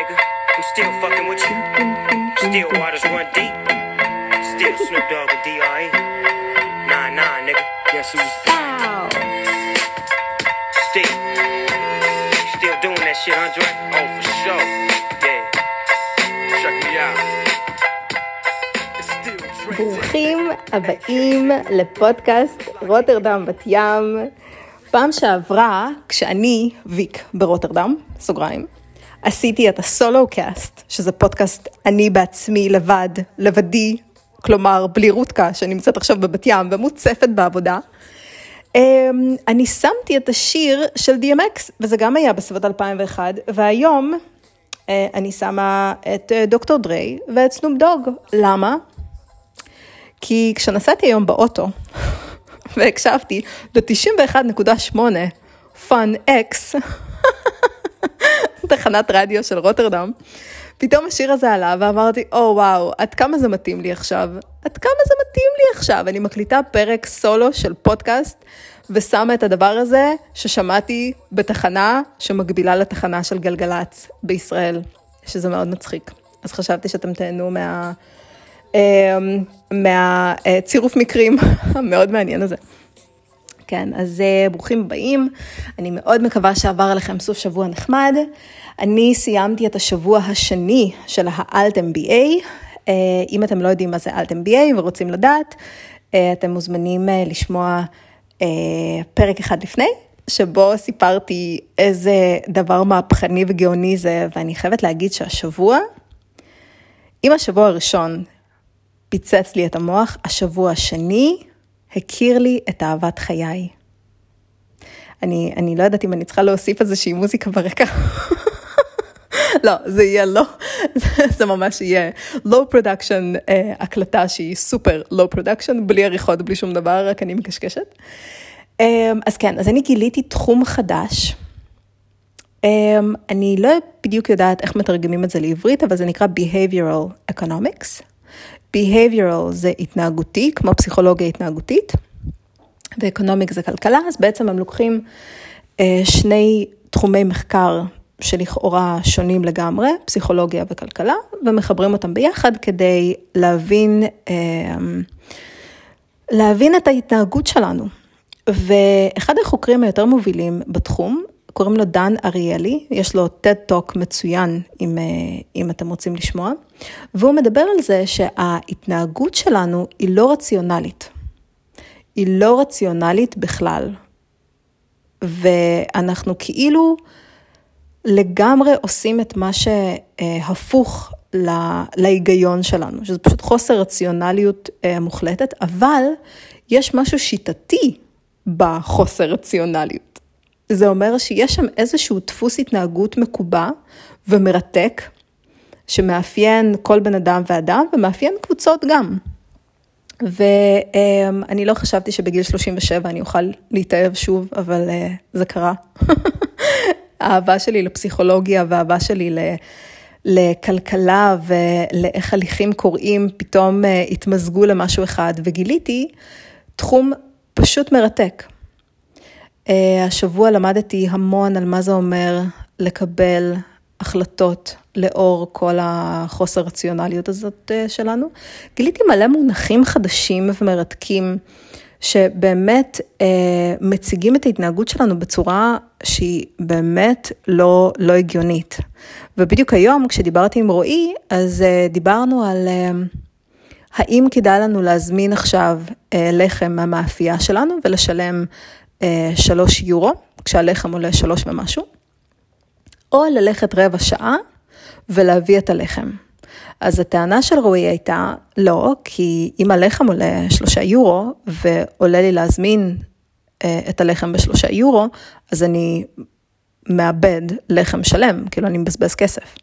nigga. I'm still fucking with you. Still waters run deep. Still Snoop Dogg and D.R.E. Nah, nah, nigga. Guess who's Still. Still doing that shit, Andre? Oh, for sure. Yeah. Check me out. It's still Dre. ברוכים הבאים לפודקאסט רוטרדם בת ים. פעם שעברה, כשאני, ויק, ברוטרדם, סוגריים, עשיתי את ה solo cast, שזה פודקאסט אני בעצמי לבד, לבדי, כלומר בלי רותקה, שנמצאת עכשיו בבת ים ומוצפת בעבודה. אמ, אני שמתי את השיר של DMX, וזה גם היה בסביבות 2001, והיום אה, אני שמה את אה, דוקטור דריי ואת סנופ דוג. למה? כי כשנסעתי היום באוטו והקשבתי ל-91.8 FunX, תחנת רדיו של רוטרדם, פתאום השיר הזה עלה ואמרתי, או oh, וואו, עד כמה זה מתאים לי עכשיו? עד כמה זה מתאים לי עכשיו? אני מקליטה פרק סולו של פודקאסט ושמה את הדבר הזה ששמעתי בתחנה שמקבילה לתחנה של גלגלצ בישראל, שזה מאוד מצחיק. אז חשבתי שאתם תהנו מה... אמ, מהצירוף מקרים המאוד מעניין הזה. כן, אז אה, ברוכים הבאים, אני מאוד מקווה שעבר עליכם סוף שבוע נחמד. אני סיימתי את השבוע השני של האלט MBA. אה, אם אתם לא יודעים מה זה אלט MBA ורוצים לדעת, אה, אתם מוזמנים לשמוע פרק אחד לפני, שבו סיפרתי איזה דבר מהפכני וגאוני זה, ואני חייבת להגיד שהשבוע, אם השבוע הראשון פיצץ לי את המוח, השבוע השני הכיר לי את אהבת חיי. אני, אני לא יודעת אם אני צריכה להוסיף איזושהי מוזיקה ברקע. לא, זה יהיה לא, זה, ממש יהיה low production, uh, הקלטה שהיא סופר low production, בלי עריכות, בלי שום דבר, רק אני מקשקשת. Um, אז כן, אז אני גיליתי תחום חדש. Um, אני לא בדיוק יודעת איך מתרגמים את זה לעברית, אבל זה נקרא Behavioral Economics. Behavioral זה התנהגותי, כמו פסיכולוגיה התנהגותית, ואקונומיק זה כלכלה, אז בעצם הם לוקחים אה, שני תחומי מחקר שלכאורה שונים לגמרי, פסיכולוגיה וכלכלה, ומחברים אותם ביחד כדי להבין, אה, להבין את ההתנהגות שלנו. ואחד החוקרים היותר מובילים בתחום קוראים לו דן אריאלי, יש לו TED Talk מצוין, אם, אה, אם אתם רוצים לשמוע, והוא מדבר על זה שההתנהגות שלנו היא לא רציונלית. היא לא רציונלית בכלל. ואנחנו כאילו לגמרי עושים את מה שהפוך להיגיון שלנו, שזה פשוט חוסר רציונליות אה, מוחלטת, אבל יש משהו שיטתי בחוסר רציונליות. זה אומר שיש שם איזשהו דפוס התנהגות מקובע ומרתק, שמאפיין כל בן אדם ואדם ומאפיין קבוצות גם. ואני לא חשבתי שבגיל 37 אני אוכל להתאהב שוב, אבל אה, זה קרה. האהבה שלי לפסיכולוגיה והאהבה שלי ל... לכלכלה ולאיך הליכים קורים, פתאום אה, התמזגו למשהו אחד, וגיליתי תחום פשוט מרתק. אה, השבוע למדתי המון על מה זה אומר לקבל החלטות לאור כל החוסר רציונליות הזאת אה, שלנו. גיליתי מלא מונחים חדשים ומרתקים, שבאמת אה, מציגים את ההתנהגות שלנו בצורה שהיא באמת לא, לא הגיונית. ובדיוק היום, כשדיברתי עם רועי, אז אה, דיברנו על... אה, האם כדאי לנו להזמין עכשיו אה, לחם מהמאפייה שלנו ולשלם אה, שלוש יורו, כשהלחם עולה שלוש ומשהו, או ללכת רבע שעה ולהביא את הלחם. אז הטענה של רועי הייתה, לא, כי אם הלחם עולה שלושה יורו ועולה לי להזמין אה, את הלחם בשלושה יורו, אז אני מאבד לחם שלם, כאילו אני מבזבז כסף.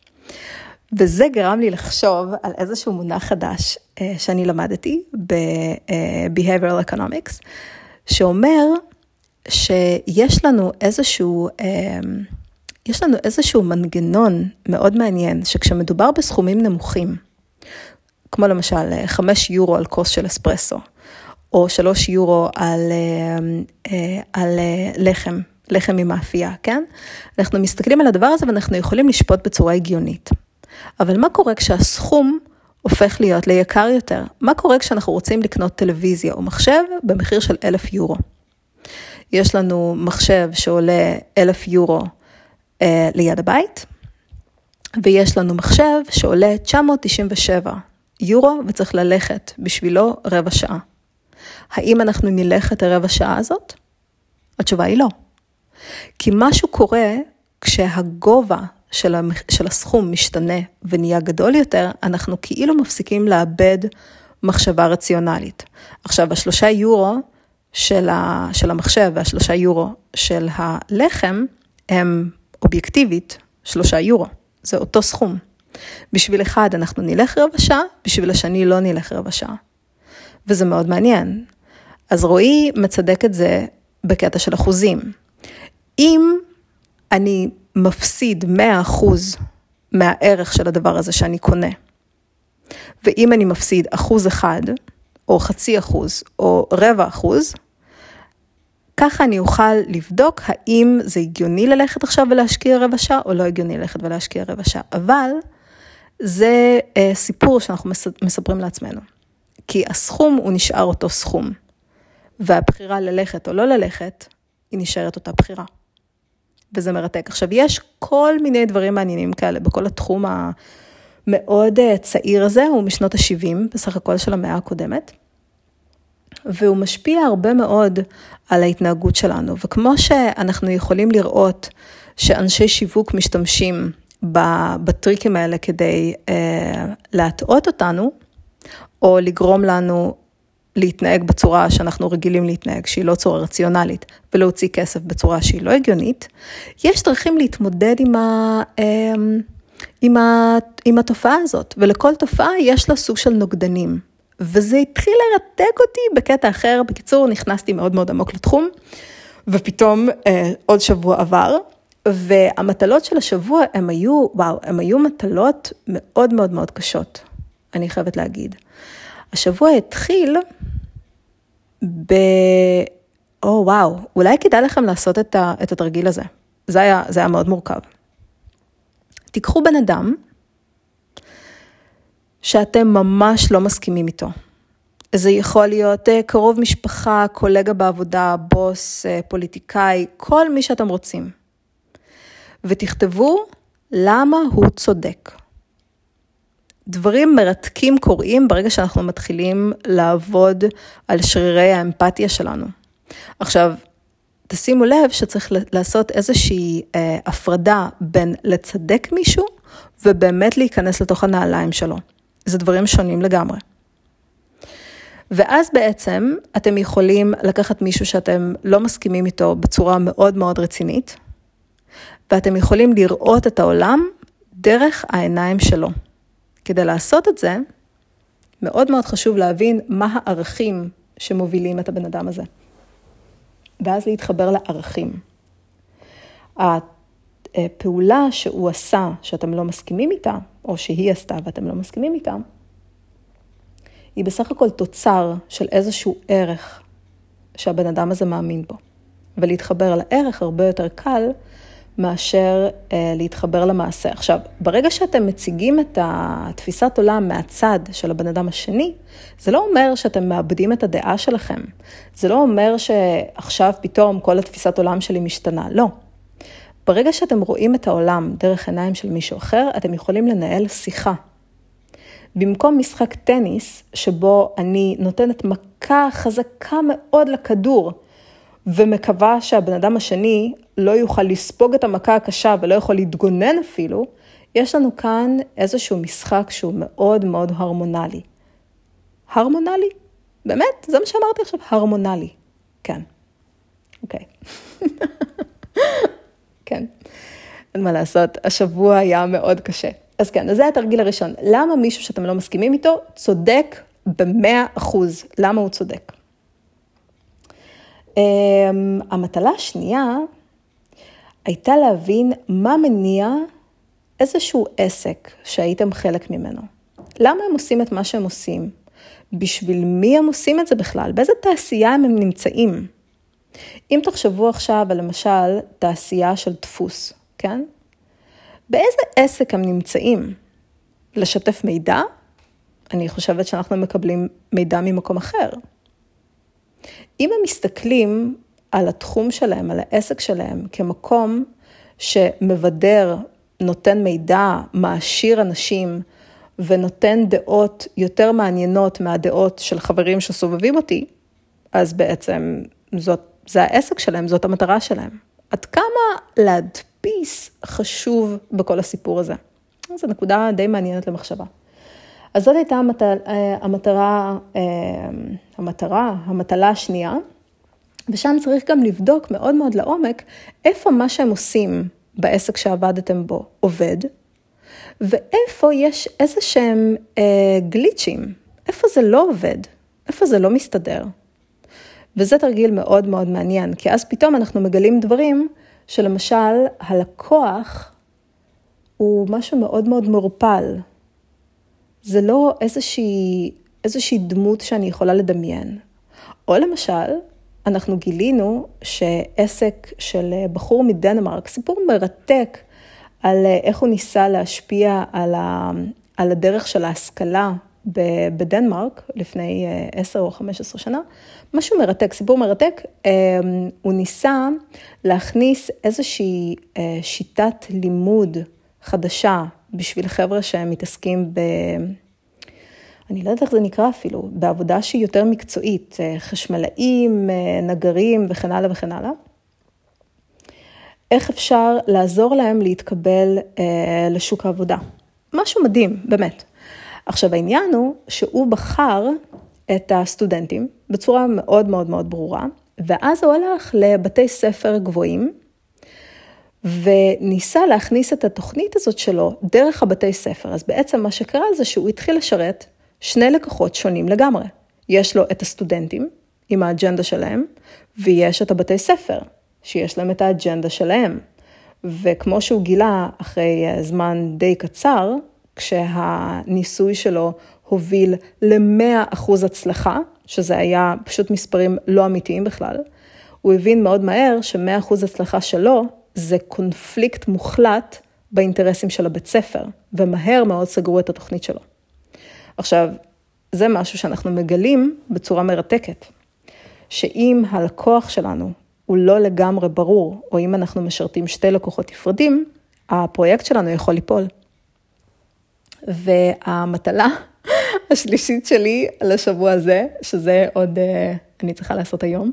וזה גרם לי לחשוב על איזשהו מונח חדש אה, שאני למדתי ב-Behavioral Economics, שאומר שיש לנו איזשהו, אמ, יש לנו איזשהו מנגנון מאוד מעניין, שכשמדובר בסכומים נמוכים, כמו למשל 5 יורו על כוס של אספרסו, או 3 יורו על, אמ, אה, על אה, לחם לחם ממאפייה, כן? אנחנו מסתכלים על הדבר הזה ואנחנו יכולים לשפוט בצורה הגיונית. אבל מה קורה כשהסכום הופך להיות ליקר יותר? מה קורה כשאנחנו רוצים לקנות טלוויזיה או מחשב במחיר של אלף יורו? יש לנו מחשב שעולה אלף יורו אה, ליד הבית, ויש לנו מחשב שעולה 997 יורו וצריך ללכת בשבילו רבע שעה. האם אנחנו נלך את הרבע שעה הזאת? התשובה היא לא. כי משהו קורה כשהגובה של, המח... של הסכום משתנה ונהיה גדול יותר, אנחנו כאילו מפסיקים לאבד מחשבה רציונלית. עכשיו, השלושה יורו של, ה... של המחשב והשלושה יורו של הלחם הם אובייקטיבית שלושה יורו. זה אותו סכום. בשביל אחד אנחנו נלך רבע שעה, בשביל השני לא נלך רבע שעה. וזה מאוד מעניין. אז רועי מצדק את זה בקטע של אחוזים. אם אני מפסיד 100% מהערך של הדבר הזה שאני קונה, ואם אני מפסיד אחוז אחד, או חצי אחוז, או רבע אחוז, ככה אני אוכל לבדוק האם זה הגיוני ללכת עכשיו ולהשקיע רבע שעה, או לא הגיוני ללכת ולהשקיע רבע שעה. אבל זה אה, סיפור שאנחנו מספרים לעצמנו. כי הסכום הוא נשאר אותו סכום, והבחירה ללכת או לא ללכת, היא נשארת אותה בחירה. וזה מרתק. עכשיו, יש כל מיני דברים מעניינים כאלה בכל התחום המאוד אה, צעיר הזה, הוא משנות ה-70, בסך הכל של המאה הקודמת. והוא משפיע הרבה מאוד על ההתנהגות שלנו. וכמו שאנחנו יכולים לראות שאנשי שיווק משתמשים בטריקים האלה כדי אה, להטעות אותנו, או לגרום לנו להתנהג בצורה שאנחנו רגילים להתנהג, שהיא לא צורה רציונלית, ולהוציא כסף בצורה שהיא לא הגיונית, יש דרכים להתמודד עם, ה, אמ, עם, ה, עם התופעה הזאת, ולכל תופעה יש לה סוג של נוגדנים. וזה התחיל לרתק אותי בקטע אחר. בקיצור, נכנסתי מאוד מאוד עמוק לתחום, ופתאום אה, עוד שבוע עבר, והמטלות של השבוע הם היו, וואו, הם היו מטלות מאוד מאוד מאוד קשות, אני חייבת להגיד. השבוע התחיל ב... או וואו, אולי כדאי לכם לעשות את, ה, את התרגיל הזה. זה היה, זה היה מאוד מורכב. תיקחו בן אדם שאתם ממש לא מסכימים איתו. זה יכול להיות אה, קרוב משפחה, קולגה בעבודה, בוס, אה, פוליטיקאי, כל מי שאתם רוצים. ותכתבו למה הוא צודק. דברים מרתקים קורים ברגע שאנחנו מתחילים לעבוד על שרירי האמפתיה שלנו. עכשיו, תשימו לב שצריך לעשות איזושהי אה, הפרדה בין לצדק מישהו ובאמת להיכנס לתוך הנעליים שלו. זה דברים שונים לגמרי. ואז בעצם אתם יכולים לקחת מישהו שאתם לא מסכימים איתו בצורה מאוד מאוד רצינית, ואתם יכולים לראות את העולם דרך העיניים שלו. כדי לעשות את זה, מאוד מאוד חשוב להבין מה הערכים שמובילים את הבן אדם הזה. ואז להתחבר לערכים. הפעולה שהוא עשה, שאתם לא מסכימים איתה, או שהיא עשתה ואתם לא מסכימים איתה, היא בסך הכל תוצר של איזשהו ערך שהבן אדם הזה מאמין בו. ולהתחבר לערך הרבה יותר קל מאשר אה, להתחבר למעשה. עכשיו, ברגע שאתם מציגים את התפיסת עולם מהצד של הבן אדם השני, זה לא אומר שאתם מאבדים את הדעה שלכם. זה לא אומר שעכשיו פתאום כל התפיסת עולם שלי משתנה. לא. ברגע שאתם רואים את העולם דרך עיניים של מישהו אחר, אתם יכולים לנהל שיחה. במקום משחק טניס, שבו אני נותנת מכה חזקה מאוד לכדור, ומקווה שהבן אדם השני לא יוכל לספוג את המכה הקשה ולא יכול להתגונן אפילו, יש לנו כאן איזשהו משחק שהוא מאוד מאוד הרמונלי. הרמונלי? באמת? זה מה שאמרתי עכשיו, הרמונלי. כן. אוקיי. כן. אין מה לעשות, השבוע היה מאוד קשה. אז כן, אז זה התרגיל הראשון. למה מישהו שאתם לא מסכימים איתו צודק במאה אחוז? למה הוא צודק? Um, המטלה השנייה הייתה להבין מה מניע איזשהו עסק שהייתם חלק ממנו. למה הם עושים את מה שהם עושים? בשביל מי הם עושים את זה בכלל? באיזה תעשייה הם נמצאים? אם תחשבו עכשיו על למשל תעשייה של דפוס, כן? באיזה עסק הם נמצאים? לשתף מידע? אני חושבת שאנחנו מקבלים מידע ממקום אחר. אם הם מסתכלים על התחום שלהם, על העסק שלהם, כמקום שמבדר, נותן מידע, מעשיר אנשים ונותן דעות יותר מעניינות מהדעות של חברים שסובבים אותי, אז בעצם זאת, זה העסק שלהם, זאת המטרה שלהם. עד כמה להדפיס חשוב בכל הסיפור הזה? זו נקודה די מעניינת למחשבה. אז זאת הייתה המטרה, המטרה, המטרה, המטלה השנייה, ושם צריך גם לבדוק מאוד מאוד לעומק איפה מה שהם עושים בעסק שעבדתם בו עובד, ואיפה יש איזה שהם אה, גליצ'ים, איפה זה לא עובד, איפה זה לא מסתדר. וזה תרגיל מאוד מאוד מעניין, כי אז פתאום אנחנו מגלים דברים שלמשל הלקוח הוא משהו מאוד מאוד מעורפל. זה לא איזושהי, איזושהי דמות שאני יכולה לדמיין. או למשל, אנחנו גילינו שעסק של בחור מדנמרק, סיפור מרתק על איך הוא ניסה להשפיע על, ה, על הדרך של ההשכלה בדנמרק לפני 10 או 15 שנה, משהו מרתק, סיפור מרתק, אמ, הוא ניסה להכניס איזושהי אה, שיטת לימוד חדשה בשביל חבר'ה שהם מתעסקים ב... אני לא יודעת איך זה נקרא אפילו, בעבודה שהיא יותר מקצועית, אה, חשמלאים, אה, נגרים וכן הלאה וכן הלאה. איך אפשר לעזור להם להתקבל אה, לשוק העבודה. משהו מדהים, באמת. עכשיו העניין הוא שהוא בחר את הסטודנטים בצורה מאוד מאוד מאוד ברורה, ואז הוא הלך לבתי ספר גבוהים, וניסה להכניס את התוכנית הזאת שלו דרך הבתי ספר. אז בעצם מה שקרה זה שהוא התחיל לשרת שני לקוחות שונים לגמרי. יש לו את הסטודנטים עם האג'נדה שלהם, ויש את הבתי ספר, שיש להם את האג'נדה שלהם. וכמו שהוא גילה אחרי זמן די קצר, כשהניסוי שלו הוביל ל-100% הצלחה, שזה היה פשוט מספרים לא אמיתיים בכלל, הוא הבין מאוד מהר ש-100% הצלחה שלו זה קונפליקט מוחלט באינטרסים של הבית ספר, ומהר מאוד סגרו את התוכנית שלו. עכשיו, זה משהו שאנחנו מגלים בצורה מרתקת, שאם הלקוח שלנו הוא לא לגמרי ברור, או אם אנחנו משרתים שתי לקוחות נפרדים, הפרויקט שלנו יכול ליפול. והמטלה השלישית שלי לשבוע הזה, שזה עוד, אה, אני צריכה לעשות היום.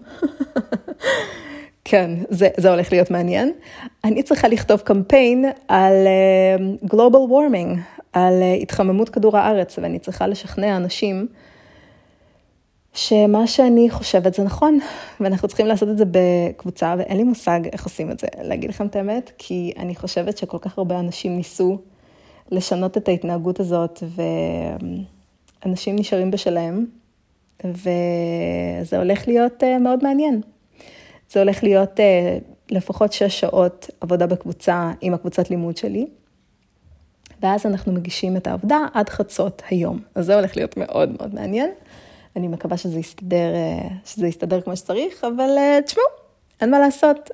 כן, זה, זה הולך להיות מעניין. אני צריכה לכתוב קמפיין על uh, Global Warming, על uh, התחממות כדור הארץ, ואני צריכה לשכנע אנשים שמה שאני חושבת זה נכון, ואנחנו צריכים לעשות את זה בקבוצה, ואין לי מושג איך עושים את זה, להגיד לכם את האמת, כי אני חושבת שכל כך הרבה אנשים ניסו לשנות את ההתנהגות הזאת, ואנשים נשארים בשלהם, וזה הולך להיות uh, מאוד מעניין. זה הולך להיות אה, לפחות שש שעות עבודה בקבוצה עם הקבוצת לימוד שלי. ואז אנחנו מגישים את העבודה עד חצות היום. אז זה הולך להיות מאוד מאוד מעניין. אני מקווה שזה יסתדר, אה, שזה יסתדר כמו שצריך, אבל אה, תשמעו, אין מה לעשות,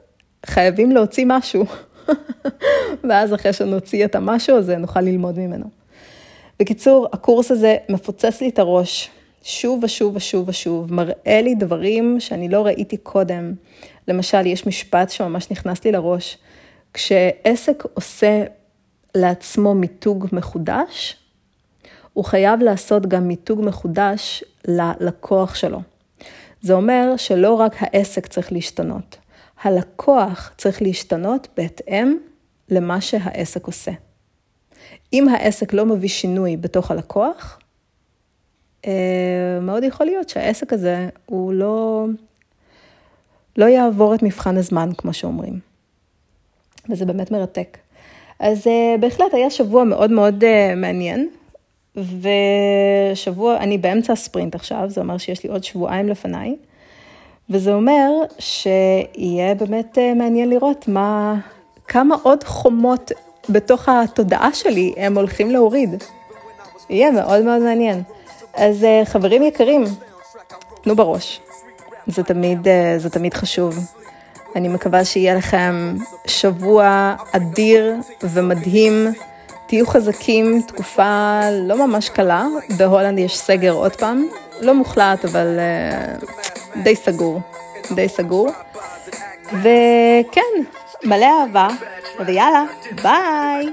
חייבים להוציא משהו. ואז אחרי שנוציא את המשהו הזה, נוכל ללמוד ממנו. בקיצור, הקורס הזה מפוצץ לי את הראש שוב ושוב ושוב ושוב, מראה לי דברים שאני לא ראיתי קודם. למשל, יש משפט שממש נכנס לי לראש, כשעסק עושה לעצמו מיתוג מחודש, הוא חייב לעשות גם מיתוג מחודש ללקוח שלו. זה אומר שלא רק העסק צריך להשתנות, הלקוח צריך להשתנות בהתאם למה שהעסק עושה. אם העסק לא מביא שינוי בתוך הלקוח, אה, מאוד יכול להיות שהעסק הזה הוא לא, לא יעבור את מבחן הזמן, כמו שאומרים. וזה באמת מרתק. אז uh, בהחלט היה שבוע מאוד מאוד uh, מעניין, ושבוע, אני באמצע הספרינט עכשיו, זה אומר שיש לי עוד שבועיים לפניי, וזה אומר שיהיה באמת אה, מעניין לראות מה, כמה עוד חומות בתוך התודעה שלי הם הולכים להוריד. יהיה מאוד מאוד מעניין. אז אה, חברים יקרים, תנו בראש. זה תמיד, אה, זה תמיד חשוב. אני מקווה שיהיה לכם שבוע אדיר ומדהים. תהיו חזקים, תקופה לא ממש קלה. בהולנד יש סגר עוד פעם, לא מוחלט, אבל אה, די סגור. די סגור. וכן, מלא אהבה, ויאללה, ביי!